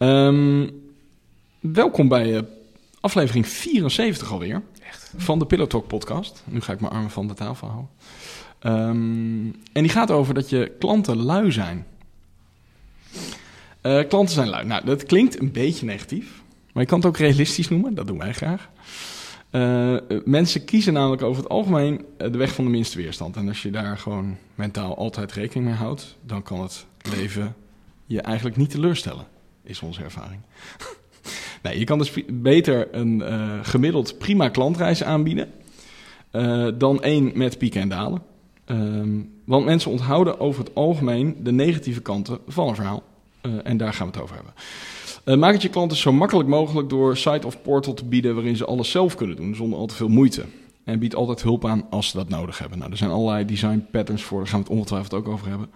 Ehm, welkom bij eh, aflevering 74 alweer. Echt? Van de Pillow Talk podcast. Nu ga ik mijn armen van de tafel houden. Ehm, en die gaat over dat je klanten lui zijn. Eh, klanten zijn lui. Nou, dat klinkt een beetje negatief. Maar je kan het ook realistisch noemen. Dat doen wij graag. Eh, mensen kiezen namelijk over het algemeen de weg van de minste weerstand. En als je daar gewoon mentaal altijd rekening mee houdt, dan kan het leven je eigenlijk niet teleurstellen, is onze ervaring. je kan dus beter een eh, gemiddeld prima klantreis aanbieden eh, dan één met pieken en dalen. Ehm, want mensen onthouden over het algemeen de negatieve kanten van een verhaal. Eh, en daar gaan we het over hebben. Maak het je klanten zo makkelijk mogelijk door site of portal te bieden waarin ze alles zelf kunnen doen zonder al te veel moeite. En bied altijd hulp aan als ze dat nodig hebben. Nou, er zijn allerlei design patterns voor, daar gaan we het ongetwijfeld ook over hebben.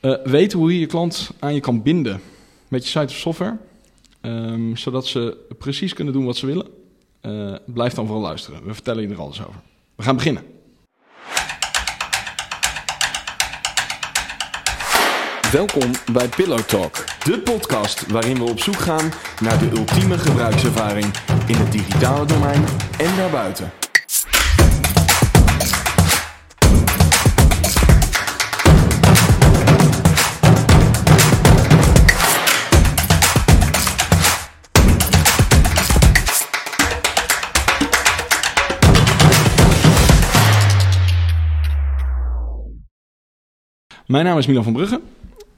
Eh weten hoe je je klant aan je kan binden met je site of software, ehm, zodat ze precies kunnen doen wat ze willen. Eh, blijf dan vooral luisteren. We vertellen je er alles over. We gaan beginnen. Welkom bij Pillow Talk, de podcast waarin we op zoek gaan naar de ultieme gebruikservaring in het digitale domein en daarbuiten. Mijn naam is Milan van Brugge,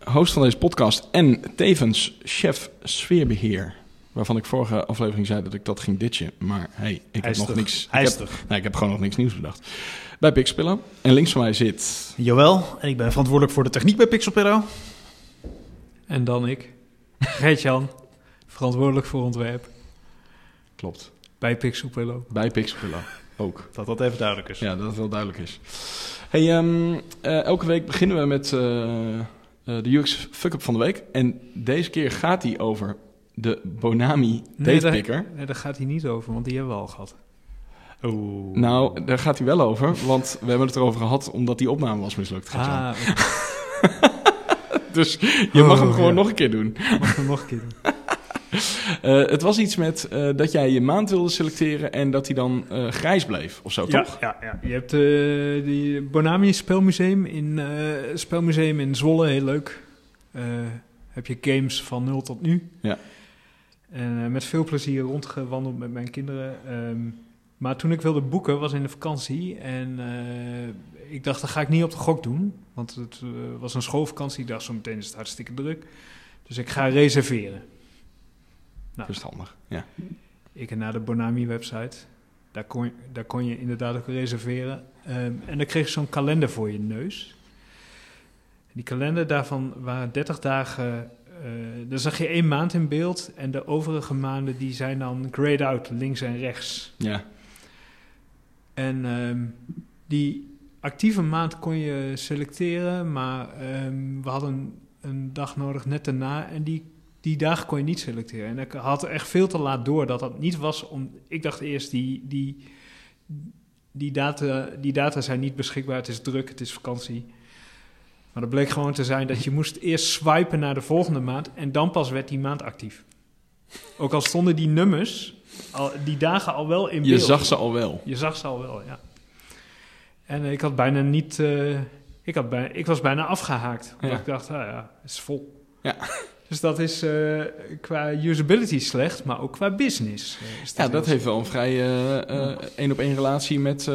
host van deze podcast en tevens chef sfeerbeheer. Waarvan ik vorige aflevering zei dat ik dat ging ditchen. Maar hey, ik heb nog niks. Ik heb, nee, ik heb gewoon nog niks nieuws bedacht. Bij Pixpillow. En links van mij zit. Joël, en ik ben verantwoordelijk voor de techniek bij Pixelpillow. En dan ik, Geert-Jan, verantwoordelijk voor ontwerp Klopt. bij Pixelpillow. Bij Pixpillow ook. Dat dat even duidelijk is. Ja, dat het wel duidelijk is. Hey, ehm, eh, elke week beginnen we met eh, eh, de UX fuck-up van de week. En deze keer gaat die over de Bonami Nee, Datepicker. Nee, daar gaat hij niet over, want die hebben we al gehad. Oeh. Nou, daar gaat hij wel over, want we hebben het erover gehad omdat die opname was mislukt. Ah, Dus je mag hem Oh, gewoon ja. nog een keer doen. mag ik nog een keer doen? Eh, het was iets met eh, dat jij je maand wilde selecteren en dat hij dan eh, grijs bleef, of zo, Ja, toch? ja, ja, je hebt die Bonami Spelmuseum in, Spelmuseum in Zwolle, heel leuk. Heb je games van nul tot nu. Ja. En met veel plezier rondgewandeld met mijn kinderen. Ehm, maar toen ik wilde boeken, was in de vakantie. En ik dacht, dat ga ik niet op de gok doen. Want het was een schoolvakantie. Ik dacht, zo meteen is het hartstikke druk. Dus ik ga reserveren. Nou, Verstandig, ja. ik naar de Bonami-website. Daar kon, je, daar kon je inderdaad ook reserveren. Ehm, en dan kreeg je zo'n kalender voor je neus. Die kalender daarvan waren 30 dagen. daar zag je één maand in beeld. En de overige maanden die zijn dan grayed out, links en rechts. Ja, En ehm, die actieve maand kon je selecteren. Maar ehm, we hadden een dag nodig net daarna. En die, die dagen kon je niet selecteren. En ik had echt veel te laat door dat dat niet was. Om, ik dacht eerst, die, die, die, data, die data zijn niet beschikbaar. Het is druk, het is vakantie. Maar dat bleek gewoon te zijn dat je moest eerst swipen naar de volgende maand. En dan pas werd die maand actief. Ook al stonden die nummers, al, die dagen al wel in je beeld. zag ze al wel. Je zag ze al wel, ja. En ik had bijna niet... eh, ik, had bijna, ik was bijna afgehaakt. Omdat Ja. ik dacht, ah ja, het is vol. Ja. Dus dat is eh, qua usability slecht, maar ook qua business. eh, Ja, dat heeft wel een vrij eh, eh, één-op-één relatie met,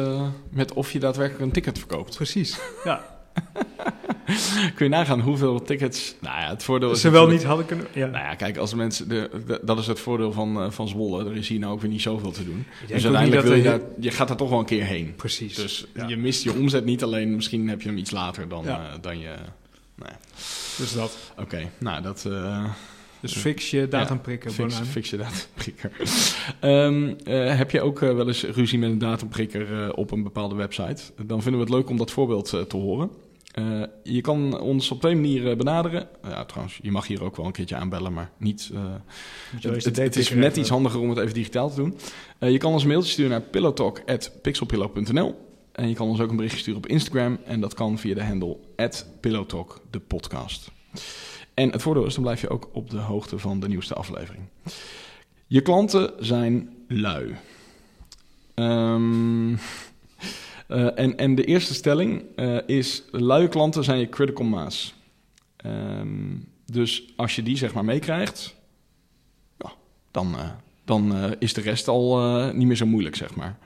met of je daadwerkelijk een ticket verkoopt. Precies, ja. Kun je nagaan hoeveel tickets... Nou ja, het voordeel is Ze wel niet hadden kunnen... Ja. Nou ja, kijk, als mensen... De, de- dat is het voordeel van, van Zwolle. Er is hier nou ook weer niet zoveel te doen. Dus uiteindelijk wil je daar... Je gaat er toch wel een keer heen. Precies. Dus ja. je mist je omzet niet alleen. Misschien heb je hem iets later dan, Ja. dan je... Ja, Dus dat. Oké, nou dat... eh, Dus fix je datumprikken. Fix, Bonami. fix je datumprikker. Ehm, eh, heb je ook eh, wel eens ruzie met een datumprikker op een bepaalde website? Dan vinden we het leuk om dat voorbeeld te horen. Je kan ons op twee manieren benaderen. Ja, trouwens, je mag hier ook wel een keertje aanbellen, maar niet. het, is net iets handiger om het even digitaal te doen. Je kan ons een mailtje sturen naar pillowtalk.pixelpillow.nl. En je kan ons ook een berichtje sturen op Instagram. En dat kan via de handle pillowtalk, de podcast. En het voordeel is, dan blijf je ook op de hoogte van de nieuwste aflevering. Je klanten zijn lui. Ehm, eh, en, en de eerste stelling eh, is: luie klanten zijn je critical mass. Ehm, dus als je die zeg maar meekrijgt, ja, dan, eh, dan is de rest al niet meer zo moeilijk, zeg maar.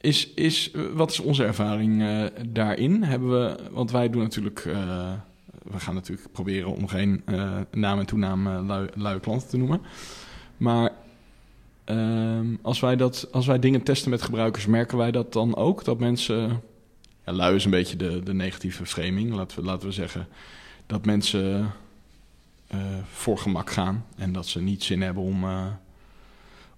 Is, wat is onze ervaring eh, daarin? Hebben we, want wij doen natuurlijk, eh, we gaan natuurlijk proberen om geen eh, naam en toenaam lui, klanten te noemen. Maar ehm, als, wij dat, als wij dingen testen met gebruikers, merken wij dat dan ook? Dat mensen, ja, lui is een beetje de, de negatieve framing, laten we, laten we zeggen. Dat mensen voor gemak gaan en dat ze niet zin hebben om,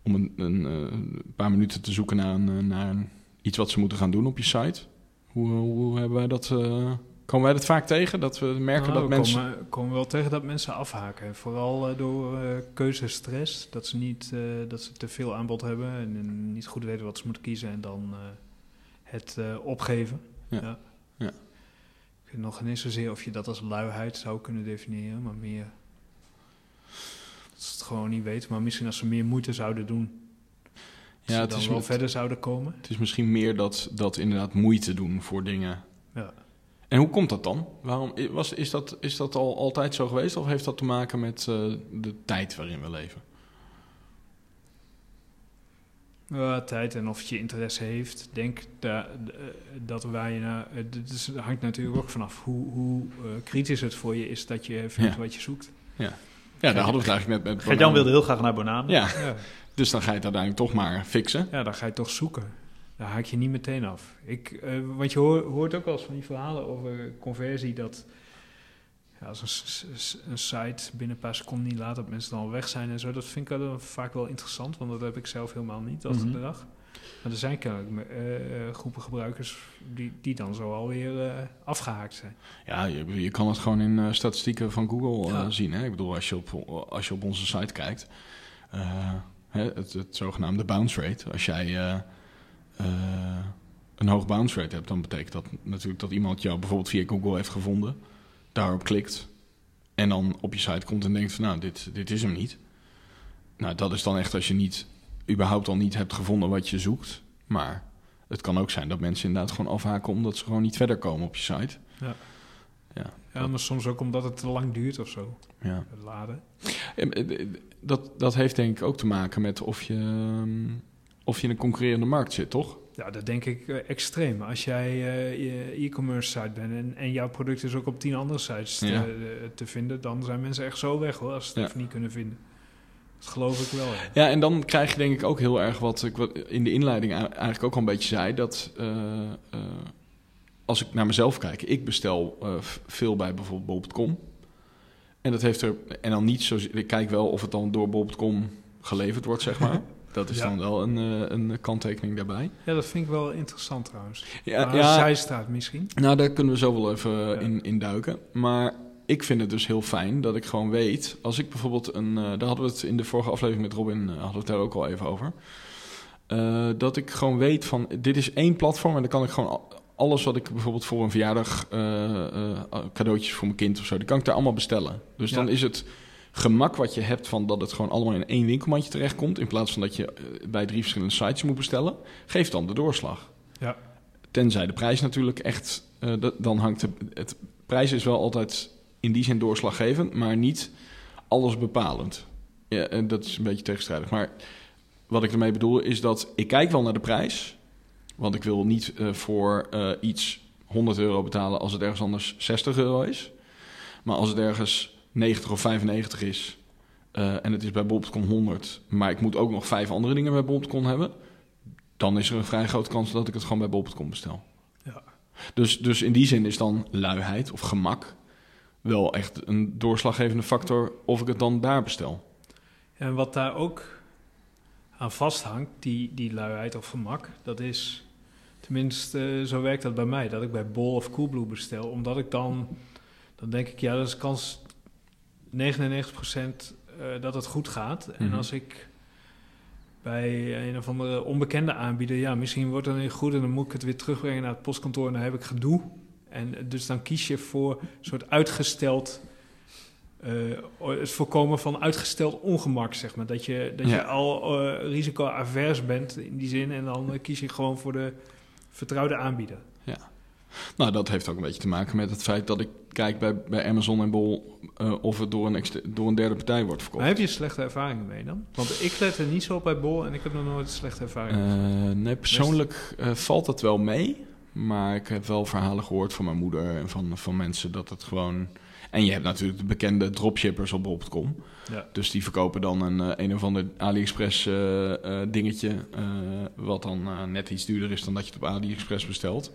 om een, een, eh, een paar minuten te zoeken naar, een, eh, naar iets wat ze moeten gaan doen op je site. Hoe, hoe hebben wij dat? eh, komen wij dat vaak tegen? Dat we merken Nou, dat we mensen. komen, komen wel tegen dat mensen afhaken. Vooral eh, door eh, keuzestress. Dat ze, niet, eh, dat ze te veel aanbod hebben en eh, niet goed weten wat ze moeten kiezen en dan eh, het eh, opgeven. Ja. Ja. Ik weet nog eens zozeer of je dat als luiheid zou kunnen definiëren, maar meer dat ze het gewoon niet weten. Maar misschien als ze meer moeite zouden doen, Ja, ze het dan is, wel verder zouden komen. het is misschien meer dat, dat inderdaad moeite doen voor dingen. Ja. En hoe komt dat dan? Waarom, was, is, dat, is dat al altijd zo geweest of heeft dat te maken met eh, de tijd waarin we leven? Ja, tijd en of je interesse heeft. Denk da, d- eh, dat waar je naar. eh, dus het hangt natuurlijk ook vanaf hoe, hoe kritisch het voor je is dat je vindt Ja. wat je zoekt. Ja, daar hadden we het eigenlijk net met. Gert-Jan wilde heel graag naar Boname. Ja, Ja. dus dan ga je het uiteindelijk toch maar fixen. ja, dan ga je toch zoeken. Daar haak je niet meteen af. Ik, eh, want je hoort, hoort ook wel eens van die verhalen over conversie dat. Ja, als een, site binnen een paar seconden niet laat, dat mensen dan al weg zijn en zo. Dat vind ik wel, vaak wel interessant, want dat heb ik zelf helemaal niet, dat Mhm. gedrag. Maar er zijn kennelijk eh, eh, groepen gebruikers die, die dan zo alweer eh afgehaakt zijn. Ja, je, je kan het gewoon in statistieken van Google Ja. zien. Hè? Ik bedoel, als je op, als je op onze site kijkt, het, het zogenaamde bounce rate. Als jij een hoog bounce rate hebt, dan betekent dat natuurlijk dat iemand jou bijvoorbeeld via Google heeft gevonden, daarop klikt en dan op je site komt en denkt van nou, dit, dit is hem niet. Nou, dat is dan echt als je niet, überhaupt al niet hebt gevonden wat je zoekt. Maar het kan ook zijn dat mensen inderdaad gewoon afhaken omdat ze gewoon niet verder komen op je site. Ja. Ja, Ja, maar soms ook omdat het te lang duurt of zo, ja. het laden. En, eh, Dat, dat heeft denk ik ook te maken met of je, ehm, of je in een concurrerende markt zit, toch? Ja, dat denk ik eh, extreem. Als jij eh, je e-commerce site bent en, en jouw product is ook op tien andere sites te, Ja. eh, te vinden, dan zijn mensen echt zo weg hoor, als ze het Ja. even niet kunnen vinden. Dat geloof ik wel. Ja. Ja, en dan krijg je denk ik ook heel erg wat ik wat in de inleiding eigenlijk ook al een beetje zei. Dat eh, eh, als ik naar mezelf kijk, ik bestel eh, veel bij bijvoorbeeld bol.com. En dat heeft er, en dan niet zo, ik kijk wel of het dan door bol.com geleverd wordt, zeg maar. Dat is Ja. dan wel een, een kanttekening daarbij. ja, dat vind ik wel interessant trouwens. Ja, maar ja, zijstraat misschien. Nou, daar kunnen we zo wel even in, in duiken. Maar ik vind het dus heel fijn dat ik gewoon weet... als ik bijvoorbeeld een... eh, daar hadden we het in de vorige aflevering met Robin... eh, hadden we het daar ook al even over. Eh, dat ik gewoon weet van... dit is één platform en dan kan ik gewoon... al- alles wat ik bijvoorbeeld voor een verjaardag... cadeautjes voor mijn kind of zo... die kan ik daar allemaal bestellen. Dus Ja. dan is het gemak wat je hebt... van dat het gewoon allemaal in één winkelmandje terechtkomt... in plaats van dat je bij drie verschillende sites moet bestellen... geeft dan de doorslag. Ja. Tenzij de prijs natuurlijk echt... dan hangt de... Het, prijs is wel altijd in die zin doorslaggevend... maar niet alles bepalend. Ja, en dat is een beetje tegenstrijdig. Maar wat ik ermee bedoel is dat... ik kijk wel naar de prijs... want ik wil niet eh, voor eh, iets 100 euro betalen... als het ergens anders 60 euro is. Maar als het ergens 90 of 95 is... eh, en het is bij bol.com 100... maar ik moet ook nog vijf andere dingen bij bol.com hebben... dan is er een vrij grote kans dat ik het gewoon bij bol.com bestel. Ja. Dus, dus in die zin is dan luiheid of gemak wel echt een doorslaggevende factor of ik het dan daar bestel. En wat daar ook aan vasthangt, die, die luiheid of gemak, dat is, tenminste eh, zo werkt dat bij mij, dat ik bij Bol of Coolblue bestel, omdat ik dan, dan denk ik, ja, dat is kans 99% eh, dat het goed gaat. En Mhm. als ik bij een of andere onbekende aanbieder, ja, misschien wordt het niet goed en dan moet ik het weer terugbrengen naar het postkantoor en dan heb ik gedoe. En dus dan kies je voor een soort uitgesteld eh, het voorkomen van uitgesteld ongemak, zeg maar. Dat je, dat Ja. je al uh, risicoavers bent in die zin en dan eh, kies je gewoon voor de vertrouwde aanbieder. Nou, dat heeft ook een beetje te maken met het feit dat ik kijk bij, bij Amazon en Bol of het door een, door een derde partij wordt verkocht. Maar heb je slechte ervaringen mee dan? Want ik let er niet zo op bij Bol en ik heb nog nooit slechte ervaringen. Eh, nee, persoonlijk valt dat wel mee. Maar ik heb wel verhalen gehoord van mijn moeder en van, van mensen dat het gewoon... En je hebt natuurlijk de bekende dropshippers op bol.com. Ja. Dus die verkopen dan een, eh, een of ander AliExpress eh, eh, dingetje... wat dan net iets duurder is dan dat je het op AliExpress bestelt.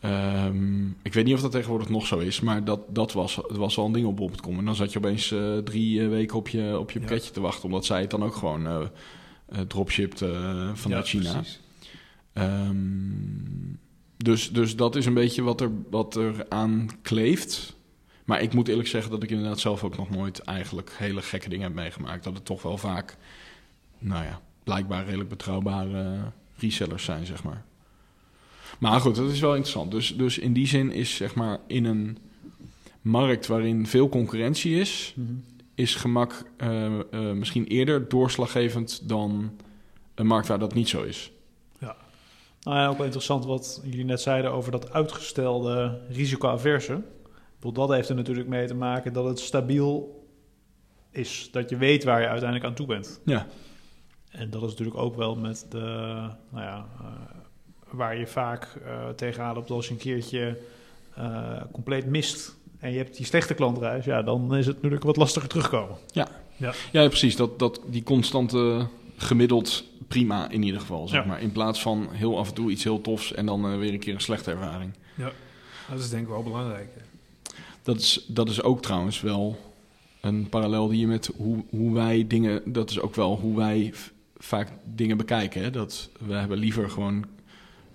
Ehm, ik weet niet of dat tegenwoordig nog zo is, maar dat, dat was, het was al een ding op bol.com. En dan zat je opeens drie weken op je, op je Ja. pakketje te wachten... omdat zij het dan ook gewoon dropshipped vanuit Ja, China. precies. Ehm, dus, dus dat is een beetje wat er, wat er aan kleeft. Maar ik moet eerlijk zeggen dat ik inderdaad zelf ook nog nooit eigenlijk hele gekke dingen heb meegemaakt. Dat het toch wel vaak, nou ja, blijkbaar redelijk betrouwbare resellers zijn, zeg maar. Maar goed, dat is wel interessant. Dus, dus in die zin is zeg maar in een markt waarin veel concurrentie is, is gemak eh, eh, misschien eerder doorslaggevend dan een markt waar dat niet zo is. Nou ja, ook wel interessant wat jullie net zeiden over dat uitgestelde risicoaverse. Ik bedoel, Dat heeft er natuurlijk mee te maken dat het stabiel is. Dat je weet waar je uiteindelijk aan toe bent. Ja. En dat is natuurlijk ook wel met de, nou ja, eh, waar je vaak eh tegenaan loopt als je een keertje eh, compleet mist. En je hebt die slechte klantreis, ja, dan is het natuurlijk wat lastiger terugkomen. Ja, ja, precies. Dat, dat, die constante gemiddeld prima in ieder geval, zeg Ja. maar. In plaats van heel af en toe iets heel tofs en dan eh, weer een keer een slechte ervaring. Dat is denk ik wel belangrijk. Dat is, dat is ook trouwens wel een parallel die je met hoe, hoe wij dingen... Dat is ook wel hoe wij vaak dingen bekijken. Hè? Dat we hebben liever gewoon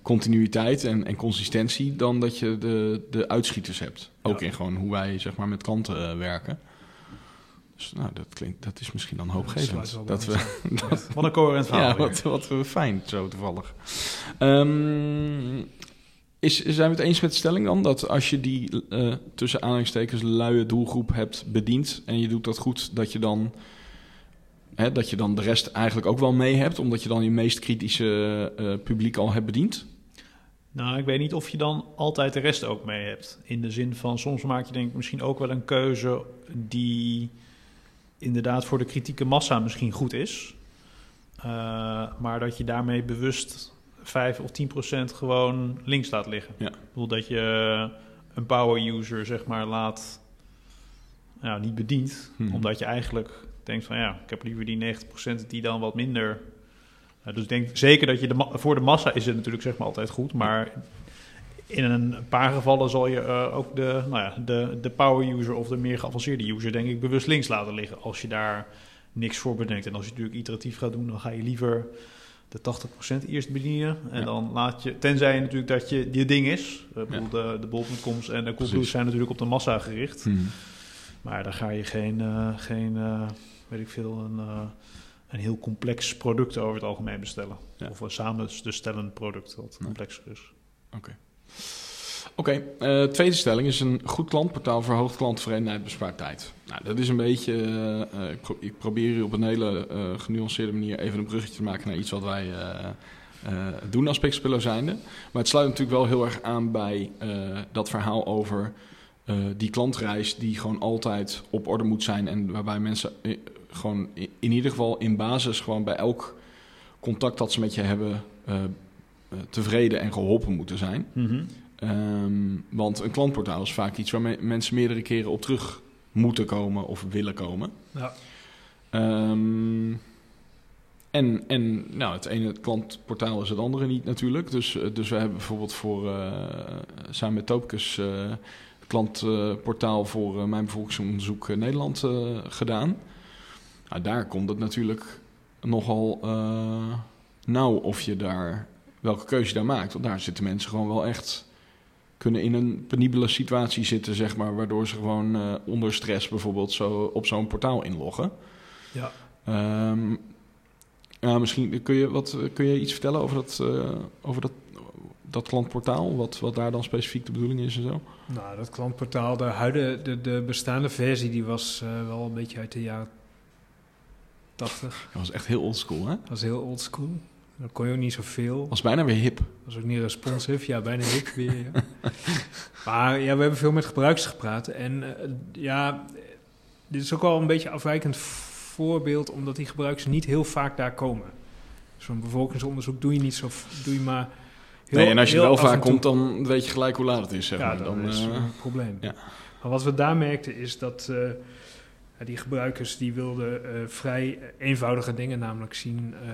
continuïteit en, en consistentie... dan dat je de, de uitschieters hebt. Ook Ja. in gewoon hoe wij zeg maar, met klanten eh, werken. Dus nou, dat, klinkt, dat is misschien dan hoopgevend. Dat we, aan. Wat een coherent verhaal. ja, wat, wat fijn, zo toevallig. Ehm, is, zijn we het eens met de stelling dan? Dat als je die eh, tussen aanhalingstekens luie doelgroep hebt bediend... en je doet dat goed, dat je dan... Hè, dat je dan de rest eigenlijk ook wel mee hebt... omdat je dan je meest kritische eh, publiek al hebt bediend? Nou, ik weet niet of je dan altijd de rest ook mee hebt. In de zin van, soms maak je denk ik misschien ook wel een keuze die inderdaad voor de kritieke massa misschien goed is. Eh, maar dat je daarmee bewust 5 of 10 procent gewoon links laat liggen. Ja. Ik bedoel dat je een power user zeg maar laat, nou, niet bedient. Mhm. Omdat je eigenlijk denkt van ja, ik heb liever die 90 procent die dan wat minder... Nou, dus ik denk zeker dat je de voor de massa is het natuurlijk zeg maar altijd goed, maar in een paar gevallen zal je eh, ook de, nou ja, de, de power user of de meer geavanceerde user denk ik bewust links laten liggen als je daar niks voor bedenkt. En als je natuurlijk iteratief gaat doen, dan ga je liever de 80% eerst bedienen. En Ja. dan laat je, tenzij je natuurlijk dat je je ding is. Uh, Ja. De, de bol.coms en de. Coolblues zijn natuurlijk op de massa gericht. Mhm. Maar daar ga je geen, eh, geen eh, weet ik veel, een, eh, een heel complex product over het algemeen bestellen. Ja. Of een samen dus stellend product wat complexer is. Oké, eh, tweede stelling is een goed klantportaal verhoogt klanttevredenheid, bespaart tijd. Nou, dat is een beetje, eh, eh, ik, pro- ik probeer hier op een hele genuanceerde manier even een bruggetje te maken naar iets wat wij doen als Pixelpillow zijnde. Maar het sluit natuurlijk wel heel erg aan bij dat verhaal over die klantreis die gewoon altijd op orde moet zijn en waarbij mensen gewoon in ieder geval in basis gewoon bij elk contact dat ze met je hebben eh, tevreden en geholpen moeten zijn. Ehm, want een klantportaal is vaak iets waar me- mensen meerdere keren op terug moeten komen of willen komen. Ja. Ehm, en en nou, het ene klantportaal is het andere niet natuurlijk. Dus, eh, dus we hebben bijvoorbeeld voor, eh, samen met Topicus eh, het klantportaal voor eh, mijn bevolkingsonderzoek eh, Nederland eh, gedaan. Nou, daar komt het natuurlijk nogal eh, nauw of je daar, welke keuze je daar maakt. Want daar zitten mensen gewoon wel echt kunnen in een penibele situatie zitten, zeg maar, waardoor ze gewoon eh, onder stress bijvoorbeeld zo op zo'n portaal inloggen. Ja. Ehm, ja, misschien kun je, wat, kun je iets vertellen over dat, eh, over dat dat klantportaal, wat, wat daar dan specifiek de bedoeling is en zo? Nou, dat klantportaal, de, huidige, de, de bestaande versie, die was eh, wel een beetje uit de jaren 80. Dat was echt heel oldschool, hè? Dat was heel old school. Dan kon je ook niet zoveel. Was bijna weer hip. was ook niet responsive. Ja, bijna hip weer. Ja. maar ja, we hebben veel met gebruikers gepraat. En eh, ja, dit is ook wel een beetje een afwijkend voorbeeld, omdat die gebruikers niet heel vaak daar komen. Zo'n bevolkingsonderzoek doe je niet zo, doe je maar. Heel, nee, en als je wel vaak komt, dan weet je gelijk hoe laat het is, zeg ja, maar. dat Dan, is eh, een probleem. ja. Maar wat we daar merkten is dat eh, die gebruikers die wilden eh, vrij eenvoudige dingen, namelijk zien eh,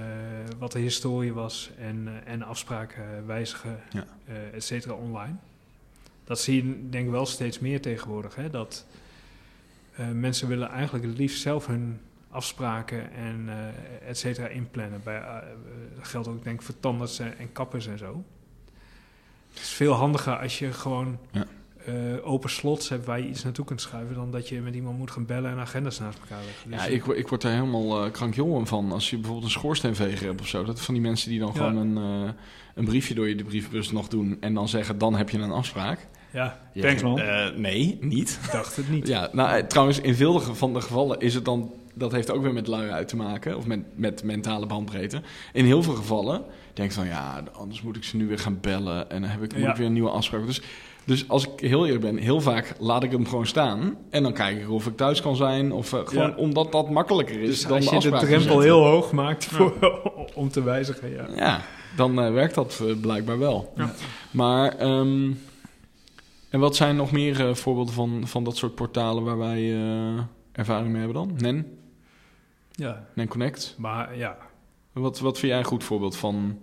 wat de historie was en, eh, en afspraken wijzigen, Ja. eh, et cetera, online. Dat zie je denk ik wel steeds meer tegenwoordig. Hè? Dat eh, mensen willen eigenlijk het liefst zelf hun afspraken en eh et cetera inplannen. Bij, eh, dat geldt ook denk ik voor tandarts en, en kappers en zo. Het is veel handiger als je gewoon Ja. Eh, open slots hebt waar je iets naartoe kunt schuiven... dan dat je met iemand moet gaan bellen en agendas naast elkaar leggen. Ja, Dus ik, wo- ik word daar helemaal uh, krankjongen van. Als je bijvoorbeeld een schoorsteenveger hebt of zo. Dat van die mensen die dan Ja. gewoon een, eh, een briefje door je de brievenbus nog doen. En dan zeggen, dan heb je een afspraak. ja, Ja, Thanks, man. eh, nee, niet. ik dacht het niet. Ja, nou, eh, trouwens, in veel van de gevallen is het dan... Dat heeft ook weer met lui uit te maken. Of met, met mentale bandbreedte. In heel veel gevallen denk ik van... Ja, anders moet ik ze nu weer gaan bellen. En dan heb ik, moet Ja. ik weer een nieuwe afspraak. Dus, dus als ik heel eerlijk ben... Heel vaak laat ik hem gewoon staan. En dan kijk ik of ik thuis kan zijn. Of eh, gewoon Ja. omdat dat makkelijker is Dus dan als je de drempel heel hoog maakt voor, om te wijzigen, ja. Ja, dan eh, werkt dat eh, blijkbaar wel. Ja. Maar, ehm, en wat zijn nog meer eh, voorbeelden van, van dat soort portalen waar wij eh, ervaring mee hebben dan? NEN, ja. NEN Connect. Maar ja, Wat, wat vind jij een goed voorbeeld van?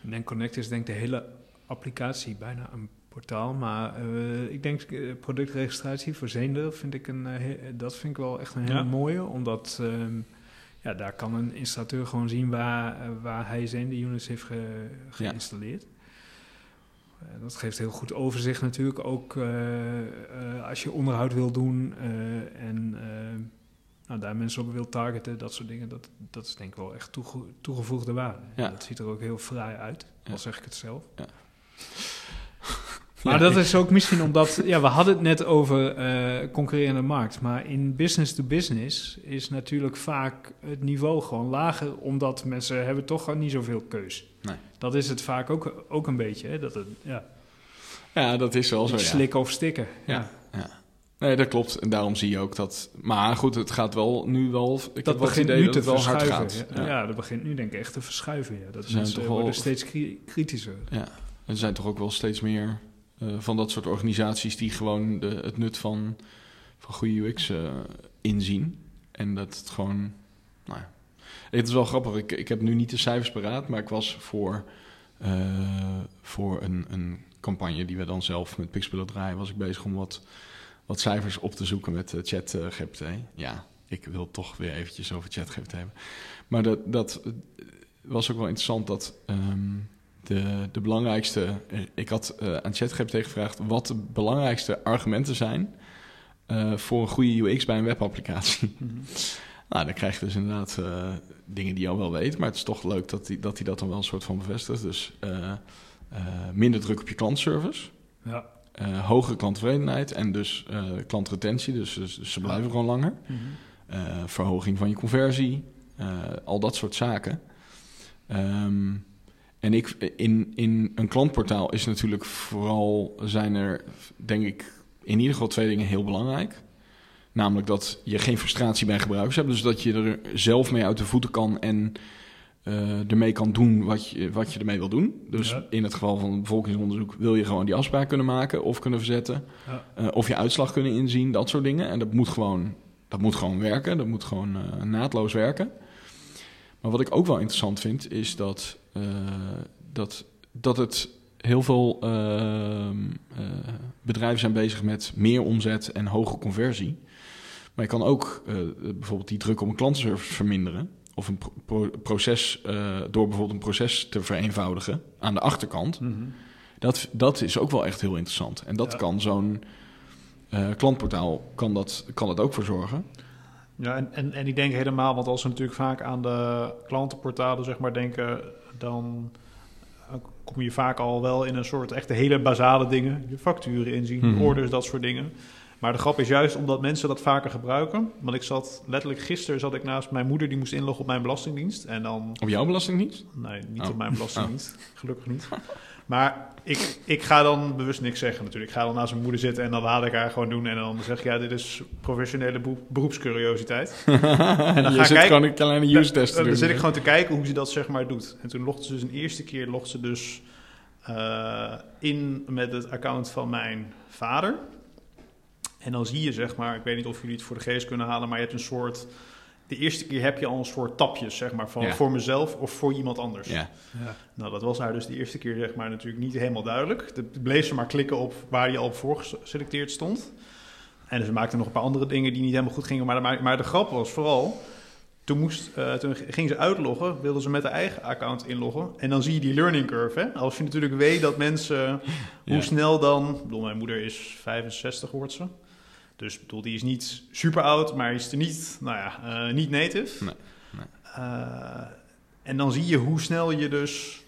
NEN Connect is denk ik de hele applicatie bijna een portaal. Maar eh, ik denk eh, productregistratie voor Zeender vind ik een, eh, dat vind ik wel echt een hele Ja. mooie. Omdat ehm, ja, daar kan een installateur gewoon zien waar, waar hij Zeender units heeft ge- geïnstalleerd. Eh, dat geeft heel goed overzicht natuurlijk. Ook als je onderhoud wil doen en nou, daar mensen op wil targeten, dat soort dingen. Dat, dat is denk ik wel echt toege- toegevoegde waarde. Ja. Dat ziet er ook heel fraai uit, Ja. al zeg ik het zelf. Ja. Maar Ja, dat is ook misschien omdat, ja, we hadden het net over eh, concurrerende markt. Maar in business to business is natuurlijk vaak het niveau gewoon lager, omdat mensen hebben toch gewoon niet zoveel keus. Nee. Dat is het vaak ook, ook een beetje, hè? dat het, ja, Ja, dat is wel zo, ja. slikken of stikken. Ja. Nee, dat klopt. En daarom zie je ook dat... Maar goed, het gaat wel nu wel... Ik dat begint idee nu dat te het wel hard verschuiven. gaat. Ja, Ja. ja, dat begint nu denk ik echt te verschuiven. Ja. Dat zijn mensen toch wel- worden steeds kri- kritischer. Er zijn toch ook wel steeds meer van dat soort organisaties die gewoon de, het nut van, van goede UX eh, inzien. En dat het gewoon. Nou ja. Het is wel grappig. Ik, ik heb nu niet de cijfers paraat, maar ik was voor, eh, voor een, een campagne die we dan zelf met Pixpilot draaien, was ik bezig om wat, wat cijfers op te zoeken met eh, ChatGPT. ja, ik wil toch weer eventjes over ChatGPT hebben. Maar dat, dat eh, was ook wel interessant dat ehm, de, de belangrijkste... eh, Ik had eh, aan ChatGPT gevraagd wat de belangrijkste argumenten zijn... eh, voor een goede UX bij een webapplicatie. nou, dan krijg je dus inderdaad dingen die je al wel weet... maar het is toch leuk dat hij dat, dat dan wel een soort van bevestigt. Dus minder druk op je klantservice... Ja. hogere klanttevredenheid en dus klantretentie, dus, dus, dus ze blijven gewoon langer. Eh, verhoging van je conversie, al dat soort zaken. Ehm, en ik, in, in een klantportaal is natuurlijk vooral, zijn er denk ik in ieder geval twee dingen heel belangrijk. Namelijk dat je geen frustratie bij gebruikers hebt, dus dat je er zelf mee uit de voeten kan en eh, ermee kan doen wat je, wat je ermee wil doen. Dus Ja. in het geval van een bevolkingsonderzoek wil je gewoon die afspraak kunnen maken of kunnen verzetten. Ja. Eh, of je uitslag kunnen inzien, dat soort dingen. En dat moet gewoon, dat moet gewoon werken. Dat moet gewoon eh, naadloos werken. Maar wat ik ook wel interessant vind, is dat, eh, dat, dat het heel veel ehm, eh, bedrijven zijn bezig met meer omzet en hoge conversie. Maar je kan ook eh, bijvoorbeeld die druk op een klantenservice verminderen. Of een pro- pro- proces, door bijvoorbeeld een proces te vereenvoudigen aan de achterkant. Dat, dat is ook wel echt heel interessant. En dat Ja. kan zo'n klantportaal kan dat, kan dat ook voor zorgen. Ja, en, en, en ik denk helemaal, want als we natuurlijk vaak aan de klantenportalen zeg maar denken, dan kom je vaak al wel in een soort echte hele basale dingen. Je facturen inzien, Mhm. orders, dat soort dingen. Maar de grap is juist omdat mensen dat vaker gebruiken. Want ik zat letterlijk gisteren zat ik naast mijn moeder die moest inloggen op mijn belastingdienst. En dan Op jouw belastingdienst? Nee, niet Oh. op mijn belastingdienst. Gelukkig niet. Maar ik, ik ga dan bewust niks zeggen natuurlijk. Ik ga dan naast mijn moeder zitten en dan laat ik haar gewoon doen. En dan zeg ik, ja, dit is professionele beroep- beroepscuriositeit. en dan dan ga ik kijken- gewoon een kleine use test te dan doen. zit ik gewoon te kijken hoe ze dat zeg maar doet. En toen logde ze dus een eerste keer ze dus eh, in met het account van mijn vader. En dan zie je zeg maar, ik weet niet of jullie het voor de geest kunnen halen, maar je hebt een soort... De eerste keer heb je al een soort tapjes, zeg maar, van Ja. voor mezelf of voor iemand anders. Ja. Ja. Nou, dat was haar dus de eerste keer zeg maar natuurlijk niet helemaal duidelijk. De bleef ze maar klikken op waar je al voor geselecteerd stond. En ze maakte nog een paar andere dingen die niet helemaal goed gingen. Maar, maar, maar de grap was vooral, toen, moest, eh, toen ging ze uitloggen, wilde ze met haar eigen account inloggen. En dan zie je die learning curve. Hè? Als je natuurlijk weet dat mensen, Ja. hoe snel dan... Ik bedoel, mijn moeder is 65 wordt ze. Dus bedoel, die is niet super oud, maar is er niet, nou ja, eh, niet native. Nee, nee. Eh, en dan zie je hoe snel je dus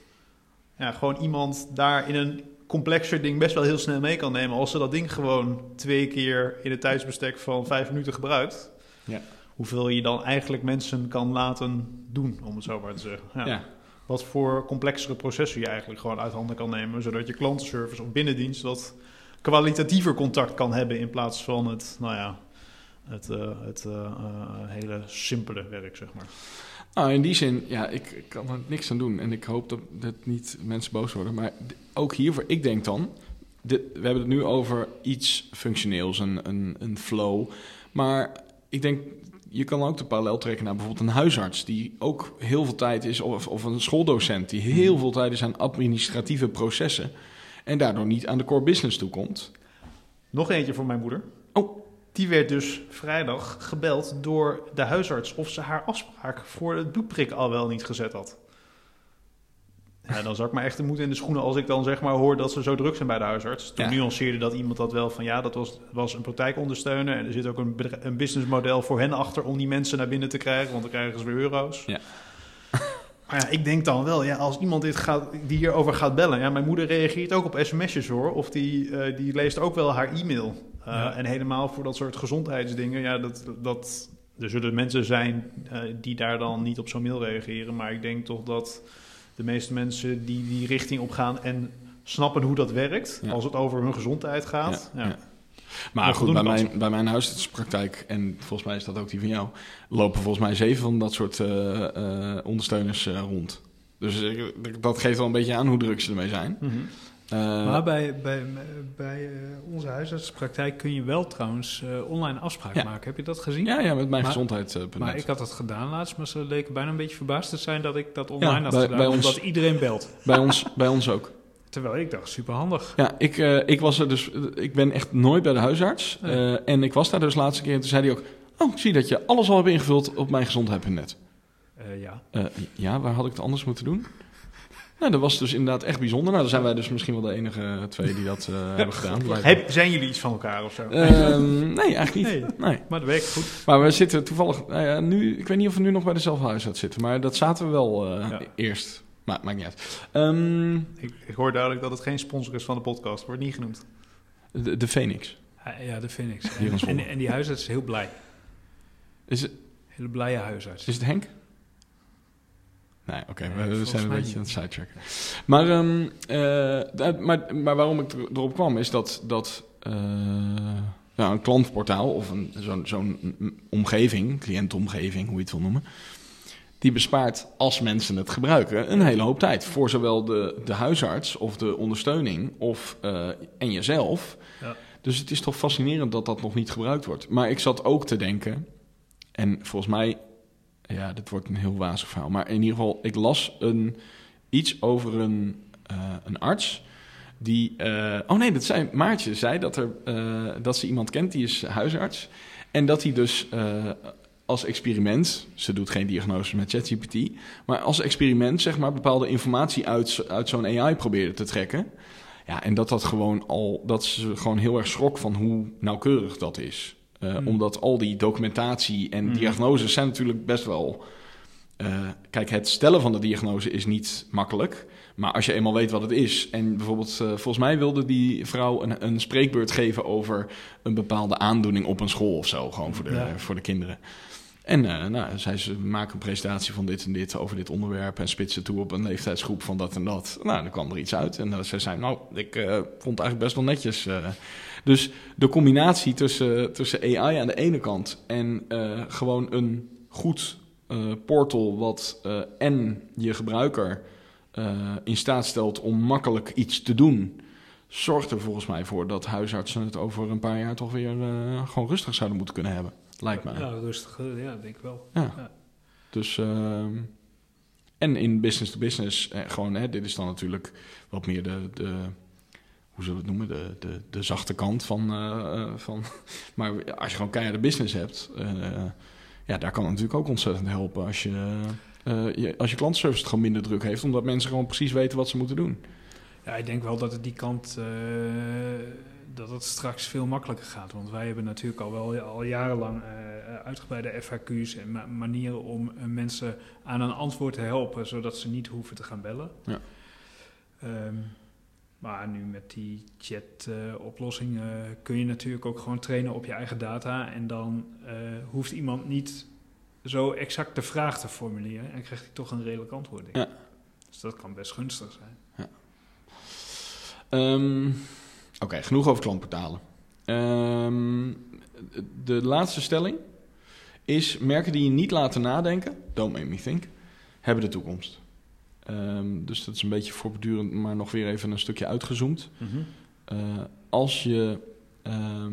ja, gewoon iemand daar in een complexer ding best wel heel snel mee kan nemen. Als ze dat ding gewoon twee keer in een tijdsbestek van vijf minuten gebruikt. Ja. Hoeveel je dan eigenlijk mensen kan laten doen, om het zo maar te zeggen. Ja. Ja. Wat voor complexere processen je eigenlijk gewoon uit handen kan nemen. Zodat je klantenservice of binnendienst wat kwalitatiever contact kan hebben. In plaats van het, nou ja, het, eh, het eh, eh, hele simpele werk, zeg maar. Nou, in die zin, ja, ik, ik kan er niks aan doen. En ik hoop dat, dat niet mensen boos worden. Maar ook hiervoor, ik denk dan... dit- we hebben het nu over iets functioneels, een, een, een flow. Maar ik denk, je kan ook de parallel trekken naar bijvoorbeeld een huisarts... die ook heel veel tijd is, of, of een schooldocent... die heel veel tijd is aan administratieve processen... en daardoor niet aan de core business toekomt. Nog eentje voor mijn moeder. Oh. Die werd dus vrijdag gebeld door de huisarts of ze haar afspraak voor het bloedprik al wel niet gezet had. Ja, dan zak ik me echt de moed in de schoenen als ik dan zeg maar hoor dat ze zo druk zijn bij de huisarts. Toen Ja. nuanceerde dat iemand dat wel van ja, dat was, was een praktijkondersteuner. En er zit ook een, een businessmodel voor hen achter om die mensen naar binnen te krijgen, want dan krijgen ze weer euro's. Ja. Maar ja, ik denk dan wel, ja, als iemand dit gaat, die hierover gaat bellen. Ja, mijn moeder reageert ook op sms'jes hoor. Of die, eh, die leest ook wel haar e-mail. Uh, Ja. En helemaal voor dat soort gezondheidsdingen. Ja, dat, dat, er zullen mensen zijn uh, die daar dan niet op zo'n mail reageren. Maar ik denk toch dat de meeste mensen die die richting op gaan en snappen hoe dat werkt. Ja. Als het over hun gezondheid gaat. Ja, Maar goed, bij mijn, bij mijn huisartspraktijk, en volgens mij is dat ook die van jou, lopen volgens mij zeven van dat soort eh, eh, ondersteuners eh, rond. Dus dat geeft wel een beetje aan hoe druk ze ermee zijn. Mhm. Eh, Maar bij, bij, bij onze huisartspraktijk kun je wel trouwens eh, online afspraak Ja. maken. Heb je dat gezien? ja, ja, met mijn Maar- gezondheid. Maar ik had dat gedaan laatst, maar ze leken bijna een beetje verbaasd te zijn dat ik dat online Ja, had bij- gedaan. bij ons- omdat iedereen belt. bij, ons, bij ons ook. Terwijl ik dacht, superhandig. Ja, ik, eh, ik was er dus. Ik ben echt nooit bij de huisarts. Nee. Eh, en ik was daar dus de laatste keer. En toen zei hij ook: Oh, ik zie dat je alles al hebt ingevuld op mijn gezondheid.net. Eh, ja. Ja, waar had ik het anders moeten doen? Nou, dat was dus inderdaad echt bijzonder. Nou, dan zijn wij dus misschien wel de enige twee die dat hebben gedaan. Heb, zijn jullie iets van elkaar of zo? Ehm, nee, eigenlijk niet. Nee. Nee. Maar dat werkt goed. Maar we zitten toevallig, nu, ik weet niet of we nu nog bij dezelfde huisarts zitten, maar dat zaten we wel Ja. eerst. Maar maakt niet uit. Ehm, Ik, ik hoor duidelijk dat het geen sponsor is van de podcast. Wordt niet genoemd. de, de Phoenix. Ah, Ja. Hier in En, Zwolle. en die huisarts is heel blij. Is het, Hele blije huisarts. is het Henk? Nee, oké, Nee, we- zijn een beetje aan het sidetracken. Maar, ehm, eh, maar, maar waarom ik er- erop kwam, is dat, dat eh, ja, een klantportaal of een, zo'n, zo'n omgeving, cliëntomgeving, hoe je het wil noemen, die bespaart als mensen het gebruiken een hele hoop tijd. Voor zowel de, de huisarts of de ondersteuning of, eh, en jezelf. Ja. Dus het is toch fascinerend dat dat nog niet gebruikt wordt. Maar ik zat ook te denken, en volgens mij, ja, dit wordt een heel wazig verhaal. Maar in ieder geval, ik las een, iets over een, eh, een arts. Die, eh, oh nee, dat zei Maartje, zei dat, er, dat ze iemand kent, die is huisarts. En dat hij dus als experiment, ze doet geen diagnose met ChatGPT, maar als experiment zeg maar bepaalde informatie uit, uit zo'n AI probeerde te trekken. Ja, en dat dat gewoon al, dat ze gewoon heel erg schrok van hoe nauwkeurig dat is. Eh, Hmm. Omdat al die documentatie en Hmm. diagnoses zijn natuurlijk best wel. eh, kijk, het stellen van de diagnose is niet makkelijk. Maar als je eenmaal weet wat het is, en bijvoorbeeld, eh, volgens mij wilde die vrouw een, een spreekbeurt geven over een bepaalde aandoening op een school of zo, gewoon voor de, Ja. voor de kinderen. En eh, nou, zei ze, maak een presentatie van dit en dit over dit onderwerp en spits het toe op een leeftijdsgroep van dat en dat. Nou, dan kwam er iets uit en uh, ze zei, nou, ik eh, vond het eigenlijk best wel netjes. eh. Dus de combinatie tussen, tussen AI aan de ene kant en eh, gewoon een goed eh, portal wat eh, en je gebruiker eh, in staat stelt om makkelijk iets te doen, zorgt er volgens mij voor dat huisartsen het over een paar jaar toch weer eh, gewoon rustig zouden moeten kunnen hebben. Lijkt mij. Ja, rustig. eh, Ja, denk ik wel. Ja. Ja. Dus, ehm, en in business to business, eh, gewoon, hè, dit is dan natuurlijk wat meer de, de hoe zullen we het noemen, de, de, de zachte kant van, eh, eh, van. Maar als je gewoon keiharde business hebt, ja, daar kan het natuurlijk ook ontzettend helpen als je, eh, je, als je klantenservice het gewoon minder druk heeft, omdat mensen gewoon precies weten wat ze moeten doen. Ja, ik denk wel dat het die kant, dat het straks veel makkelijker gaat. Want wij hebben natuurlijk al wel al jarenlang eh, uitgebreide FAQ's en ma- manieren om eh, mensen aan een antwoord te helpen, zodat ze niet hoeven te gaan bellen. Ja. Ehm, maar nu met die chat-oplossing eh, kun je natuurlijk ook gewoon trainen op je eigen data. En dan eh, hoeft iemand niet zo exact de vraag te formuleren en krijgt hij toch een redelijk antwoord. denk ik. Ja. Dus dat kan best gunstig zijn. Ehm, Oké, genoeg over klantportalen. Ehm, de laatste stelling is: merken die je niet laten nadenken, don't make me think, hebben de toekomst. Ehm, dus dat is een beetje voortdurend, maar nog weer even een stukje uitgezoomd. Eh, als je. ehm,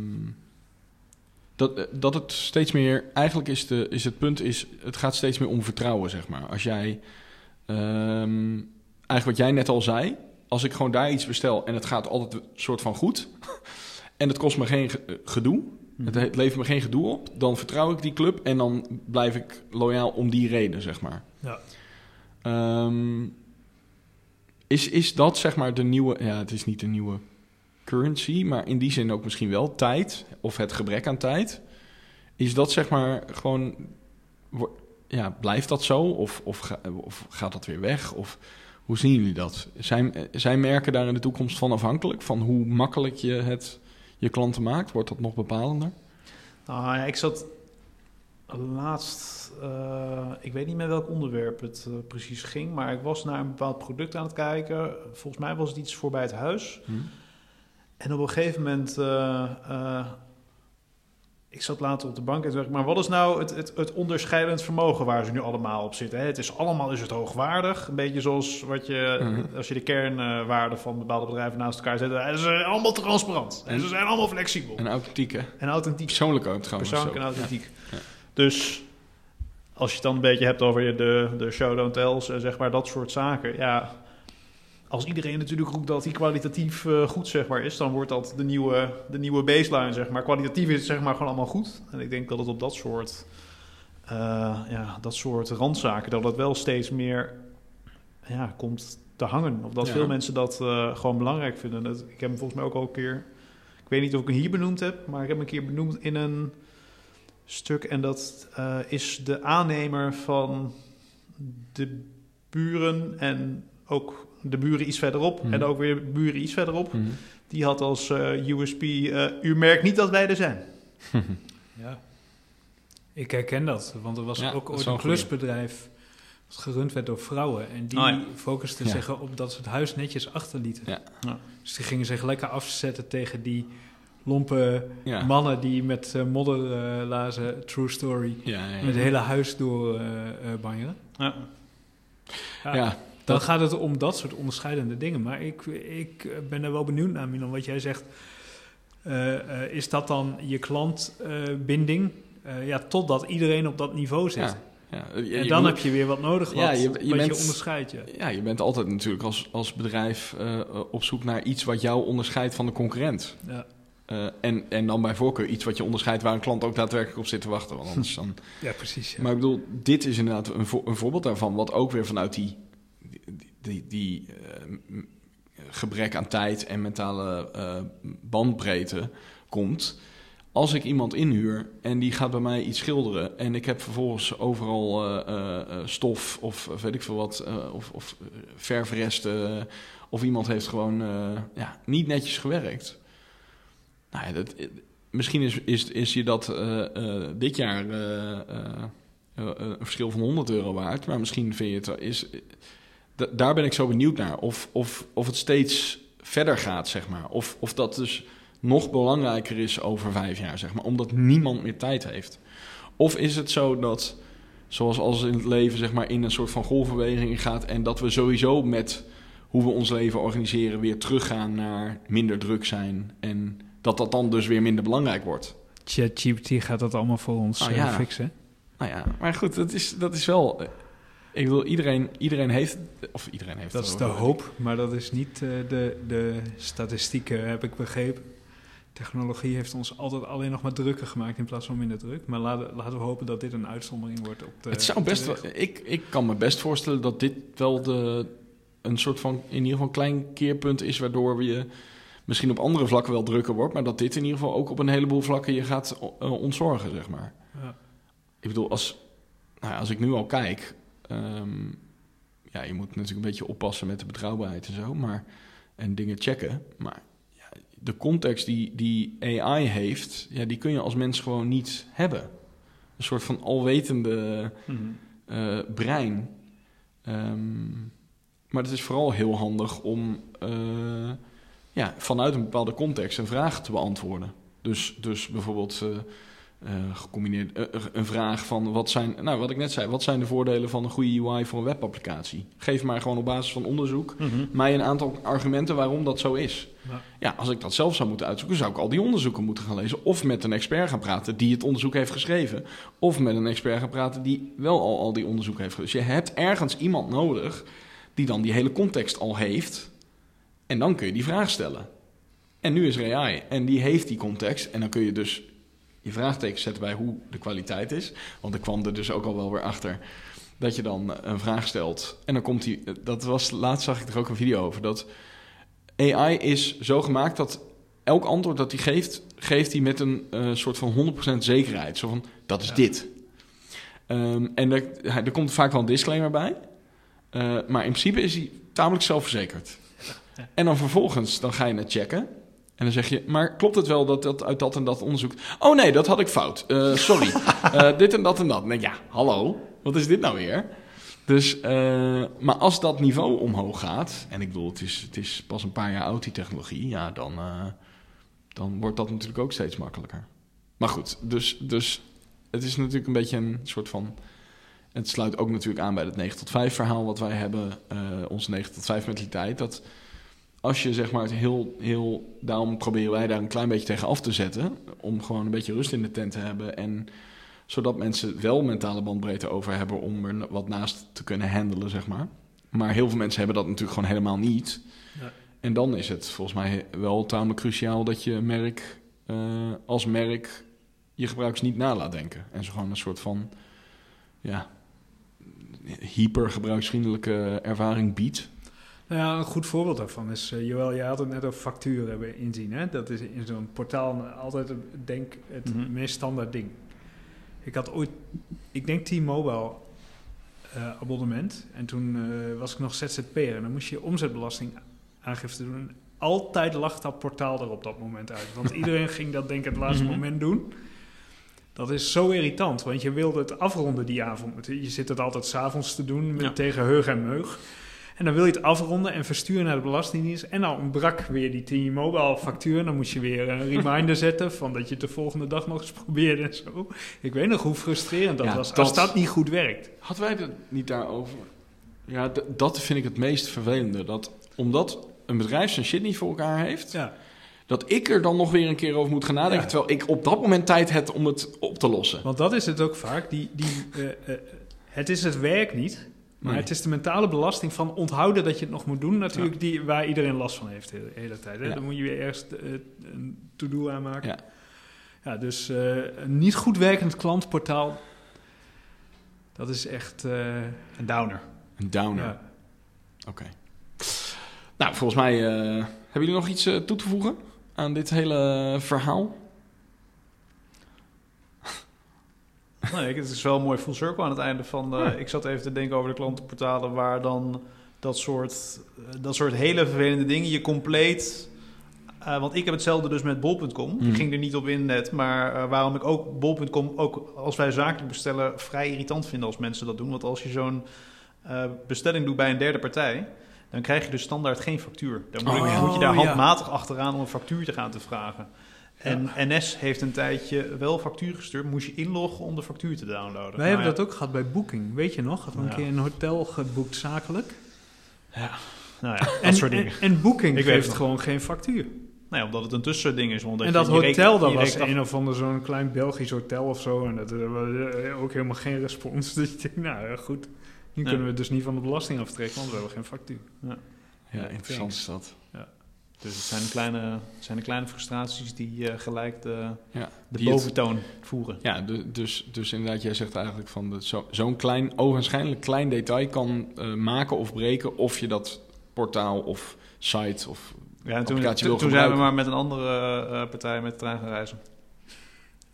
dat, dat het steeds meer. Eigenlijk is, de, is het punt. Is, het gaat steeds meer om vertrouwen, zeg maar. Als jij. eigenlijk wat jij net al zei. Als ik gewoon daar iets bestel en het gaat altijd een soort van goed. en het kost me geen ge- gedoe. Het, het levert me geen gedoe op. Dan vertrouw ik die club en dan blijf ik loyaal om die reden, zeg maar. Ja. Ehm, is, is dat zeg maar de nieuwe... Ja, het is niet de nieuwe currency, maar in die zin ook misschien wel tijd. Of het gebrek aan tijd. Is dat zeg maar gewoon... wo- Ja, blijft dat zo? Of, of, of gaat dat weer weg? Of hoe zien jullie dat? Zijn, zijn merken daar in de toekomst van afhankelijk? Van hoe makkelijk je het je klanten maakt? Wordt dat nog bepalender? Nou ja, ik zat laatst, eh, ik weet niet meer welk onderwerp het eh, precies ging, maar ik was naar een bepaald product aan het kijken. Volgens mij was het iets voor bij het huis. En op een gegeven moment, eh, ik zat later op de bank en dacht ik, maar wat is nou het, het, het onderscheidend vermogen waar ze nu allemaal op zitten? Hè? Het is allemaal is het hoogwaardig, een beetje zoals wat je, Mhm. als je de kernwaarden van bepaalde bedrijven naast elkaar zet. Ze zijn allemaal transparant en En- ze zijn allemaal flexibel En authentiek, hè? en authentiek. Persoonlijk ook trouwens. Persoonlijk en authentiek. Ja. Dus als je het dan een beetje hebt over de, de show don't tells, en zeg maar dat soort zaken. Ja, als iedereen natuurlijk roept dat die kwalitatief eh, goed zeg maar, is, dan wordt dat de nieuwe, de nieuwe baseline. Zeg maar. Kwalitatief is het zeg maar gewoon allemaal goed. En ik denk dat het op dat soort, eh, ja, dat soort randzaken, dat het wel steeds meer ja, komt te hangen. Of dat Ja. veel mensen dat eh, gewoon belangrijk vinden. Dat, ik heb hem volgens mij ook al een keer, ik weet niet of ik hem hier benoemd heb, maar ik heb hem een keer benoemd in een stuk. En dat is de aannemer van de buren en ook de buren iets verderop. Mhm. En ook weer buren iets verderop. Mhm. Die had als eh, USP, eh, u merkt niet dat wij er zijn. Ja. Ik herken dat, want er was Ja, ook ooit een klusbedrijf dat gerund werd door vrouwen. En die Oh ja. focusten Ja. zich op dat ze het huis netjes achterlieten. Ja. Ja. Dus die gingen zich lekker afzetten tegen die lompe Ja. mannen die met eh, modder lazen, true story, Ja, ja, ja. met het hele huis door banjeren. Ja. Dan gaat het om dat soort onderscheidende dingen. Maar ik, ik ben er wel benieuwd naar, Milan, wat jij zegt. Eh, eh, is dat dan je klantbinding? Eh, ja, totdat iedereen op dat niveau zit. ja, ja. Je- en dan moet- heb je weer wat nodig wat, Ja, je- je wat bent- je onderscheidt. Ja. Ja, je bent altijd natuurlijk als, als bedrijf op zoek naar iets wat jou onderscheidt van de concurrent. Ja. En, en dan bij voorkeur iets wat je onderscheidt waar een klant ook daadwerkelijk op zit te wachten. Want anders dan... ja, precies. Ja. Maar ik bedoel, dit is inderdaad een, vo- een voorbeeld daarvan, wat ook weer vanuit die, die, die, eh, m- gebrek aan tijd en mentale eh, bandbreedte komt. als ik iemand inhuur en die gaat bij mij iets schilderen en ik heb vervolgens overal eh, eh, eh, stof of eh, weet ik veel wat, eh, of, of eh, verfresten, eh, of iemand heeft gewoon eh, ja, niet netjes gewerkt. Nou ja, dat, eh, misschien is, is, is je dat eh, eh, dit jaar eh, eh, eh, een verschil van 100 euro waard, maar misschien vind je het is. Da- daar ben ik zo benieuwd naar. Of, of, of het steeds verder gaat, zeg maar. Of, of dat dus nog belangrijker is over vijf jaar, zeg maar. Omdat niemand meer tijd heeft. Of is het zo dat, zoals alles in het leven, zeg maar, in een soort van golfbeweging gaat. En dat we sowieso met hoe we ons leven organiseren weer teruggaan naar minder druk zijn. En dat dat dan dus weer minder belangrijk wordt. ChatGPT gaat dat allemaal voor ons Oh, eh, ja. fixen. Nou ja, maar goed, dat is, dat is wel. Ik bedoel, iedereen, iedereen heeft. Of iedereen heeft. Dat is de hoop, maar dat is niet eh, de, de statistieken, heb ik begrepen. Technologie heeft ons altijd alleen nog maar drukker gemaakt in plaats van minder druk. Maar laten, laten we hopen dat dit een uitzondering wordt op de. Het zou best wel. Ik, ik kan me best voorstellen dat dit wel de, een soort van. in ieder geval klein keerpunt is. waardoor we je misschien op andere vlakken wel drukker wordt. maar dat dit in ieder geval ook op een heleboel vlakken je gaat eh, ontzorgen, zeg maar. Ja. Ik bedoel, als, nou ja, als ik nu al kijk. Ehm, ja, je moet natuurlijk een beetje oppassen met de betrouwbaarheid en zo. Maar, en dingen checken. Maar ja, de context die, die AI heeft. Ja, die kun je als mens gewoon niet hebben. Een soort van alwetende Mhm. eh, brein. Ehm, maar het is vooral heel handig om eh, ja, vanuit een bepaalde context een vraag te beantwoorden. Dus, dus bijvoorbeeld eh, eh, gecombineerd eh, eh, een vraag van wat zijn, nou wat ik net zei, wat zijn de voordelen van een goede UI voor een webapplicatie? Geef mij gewoon op basis van onderzoek Mhm. mij een aantal argumenten waarom dat zo is. Ja. Ja, als ik dat zelf zou moeten uitzoeken, zou ik al die onderzoeken moeten gaan lezen. Of met een expert gaan praten die het onderzoek heeft geschreven. Of met een expert gaan praten die wel al, al die onderzoeken heeft geschreven. Dus je hebt ergens iemand nodig die dan die hele context al heeft. En dan kun je die vraag stellen. En nu is er AI en die heeft die context. En dan kun je dus je vraagteken zetten bij hoe de kwaliteit is. Want ik kwam er dus ook al wel weer achter dat je dan een vraag stelt. En dan komt die. Dat was laatst zag ik er ook een video over. Dat AI is zo gemaakt dat elk antwoord dat hij geeft, geeft hij met een eh, soort van 100% zekerheid. Zo van dat is Ja. dit. Ehm, en er, er komt vaak wel een disclaimer bij. Eh, maar in principe is hij tamelijk zelfverzekerd. Ja. En dan vervolgens dan ga je het checken. En dan zeg je, maar klopt het wel dat dat uit dat en dat onderzoek... Oh nee, dat had ik fout. Eh, sorry. Eh, dit en dat en dat. Nee, ja, hallo. Wat is dit nou weer? Dus, eh, maar als dat niveau omhoog gaat... En ik bedoel, het is, het is pas een paar jaar oud, die technologie. Ja, dan, dan wordt dat natuurlijk ook steeds makkelijker. Maar goed, dus, dus het is natuurlijk een beetje een soort van... Het sluit ook natuurlijk aan bij het 9 tot 5 verhaal wat wij hebben. onze 9 tot 5 mentaliteit. Dat als je zeg maar het heel, heel... Daarom proberen wij daar een klein beetje tegen af te zetten. Om gewoon een beetje rust in de tent te hebben. En zodat mensen wel mentale bandbreedte over hebben... om er wat naast te kunnen handelen, zeg maar. Maar heel veel mensen hebben dat natuurlijk gewoon helemaal niet. Ja. En dan is het volgens mij wel tamelijk cruciaal... dat je merk eh, als merk je gebruikers niet na laat denken. En ze gewoon een soort van... Ja, hyper gebruiksvriendelijke ervaring biedt. Nou ja, een goed voorbeeld daarvan is, uh, Joël, je had het net over facturen hebben inzien. Hè? Dat is in zo'n portaal altijd, een- denk het Mhm. meest standaard ding. Ik had ooit, ik denk T-Mobile eh, abonnement. En toen eh, was ik nog ZZP'er en dan moest je omzetbelasting aangifte doen. Altijd lag dat portaal er op dat moment uit. Want iedereen ging dat denk ik het laatste Mhm. moment doen. Dat is zo irritant, want je wilde het afronden die avond. Je zit het altijd s'avonds te doen met, Ja. tegen heug en meug. En dan wil je het afronden en versturen naar de Belastingdienst. En dan ontbrak weer die T-Mobile factuur. Dan moest je weer een reminder zetten van dat je het de volgende dag nog eens probeerde en zo. Ik weet nog hoe frustrerend dat Ja, was dat- als dat niet goed werkt. Hadden wij het niet daarover? Ja, dat vind ik het meest vervelende. Dat omdat een bedrijf zijn shit niet voor elkaar heeft, Ja, dat ik er dan nog weer een keer over moet gaan nadenken. Ja. Terwijl ik op dat moment tijd heb om het op te lossen. want dat is het ook vaak. Die, die, eh, eh, het is het werk niet, maar Nee. het is de mentale belasting van onthouden dat je het nog moet doen. Natuurlijk die, waar iedereen last van heeft de hele, hele tijd. Hè? Ja. Dan moet je weer ergens eh, een to-do aanmaken. Ja. Ja, dus eh, een niet goed werkend klantportaal, dat is echt... eh, Een downer. Een downer. ja. Oké. Nou, volgens mij eh, hebben jullie nog iets toe te voegen aan dit hele verhaal? Nee, het is wel mooi full circle aan het einde van... eh, Ik zat even te denken over de klantenportalen... waar dan dat soort, eh, dat soort hele vervelende dingen je compleet... eh, want ik heb hetzelfde dus met bol.com. Mhm. Ik ging er niet op in net, maar waarom ik ook bol.com... ook als wij zakelijk bestellen, vrij irritant vind als mensen dat doen. Want als je zo'n bestelling doet bij een derde partij... dan krijg je dus standaard geen factuur. Dan moet, je- Oh, moet je daar ja. handmatig achteraan om een factuur te gaan te vragen. En NS heeft een tijdje wel factuur gestuurd. Moest je inloggen om de factuur te downloaden. Wij hebben Nou dat ook gehad bij Booking. Weet je nog? Hadden we een Ja. keer een hotel geboekt zakelijk. ja. Nou ja, dat En, soort en, dingen. en Booking Ik geeft gewoon geen factuur. Nou ja, omdat het een tussending is. Omdat en je- dat je hotel, dat je was af- een of ander zo'n klein Belgisch hotel of zo. En dat eh, was eh, ook helemaal geen respons. Dus ik denk, nou ja, goed. Nu Ja. kunnen we het dus niet van de belasting aftrekken, want we hebben geen factuur. Ja, interessant is dat. Dus het zijn, kleine, zijn de kleine frustraties die eh, gelijk de, Ja, de die het- boventoon voeren. Ja, du- dus, dus inderdaad, jij zegt eigenlijk van zo- zo'n klein, ogenschijnlijk klein detail kan eh, maken of breken of je dat portaal of site of Ja, en toen, applicatie toen, wil toen zijn we gebruiken. maar met een andere eh, partij met de trein gaan reizen.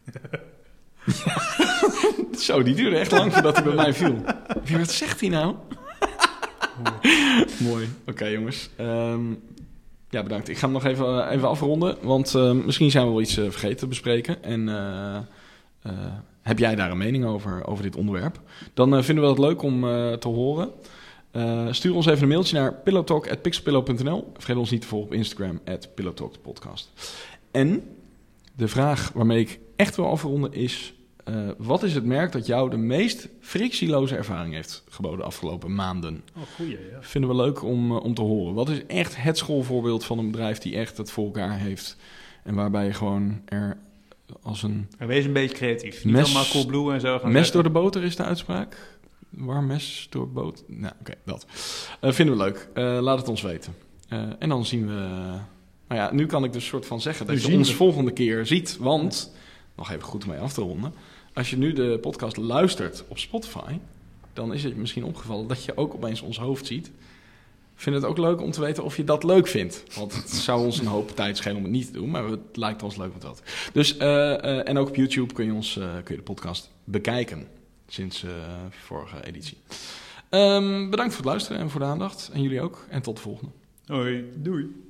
Zo, die duurde echt lang voordat hij bij mij viel. Wie, wat zegt hij nou? Mooi. Oké, jongens. Ehm, ja, bedankt. Ik ga hem nog even, even afronden, want eh, misschien zijn we wel iets eh, vergeten te bespreken. En eh, eh, heb jij daar een mening over, over dit onderwerp? Dan eh, vinden we het leuk om eh, te horen. Eh, stuur ons even een mailtje naar pillowtalk.pixelpillow.nl. Vergeet ons niet te volgen op Instagram, at pillowtalkpodcast. En de vraag waarmee ik echt wil afronden is... eh, wat is het merk dat jou de meest frictieloze ervaring heeft geboden de afgelopen maanden? Oh, goeie, ja. Vinden we leuk om, eh, om te horen. Wat is echt het schoolvoorbeeld van een bedrijf die echt het voor elkaar heeft? En waarbij je gewoon er als een En wees een beetje creatief. Niet Mes- allemaal Coolblue en zo gaan mes zetten. door de boter is de uitspraak. Warm mes door boter. Nou, oké, dat. Eh, vinden we leuk. Laat het ons weten. En dan zien we... nou ja, nu kan ik dus soort van zeggen dat Nu je ons we. volgende keer ziet. Want, nog even goed om mee af te ronden. Als je nu de podcast luistert op Spotify... dan is het misschien opgevallen dat je ook opeens ons hoofd ziet. Vind het ook leuk om te weten of je dat leuk vindt. Want het zou ons een hoop tijd schelen om het niet te doen. Maar het lijkt ons leuk om dat. Dus, eh, eh, en ook op YouTube kun je, ons, eh, kun je de podcast bekijken. Sinds vorige editie. Ehm, bedankt voor het luisteren en voor de aandacht. En jullie ook. En tot de volgende. Hoi, doei.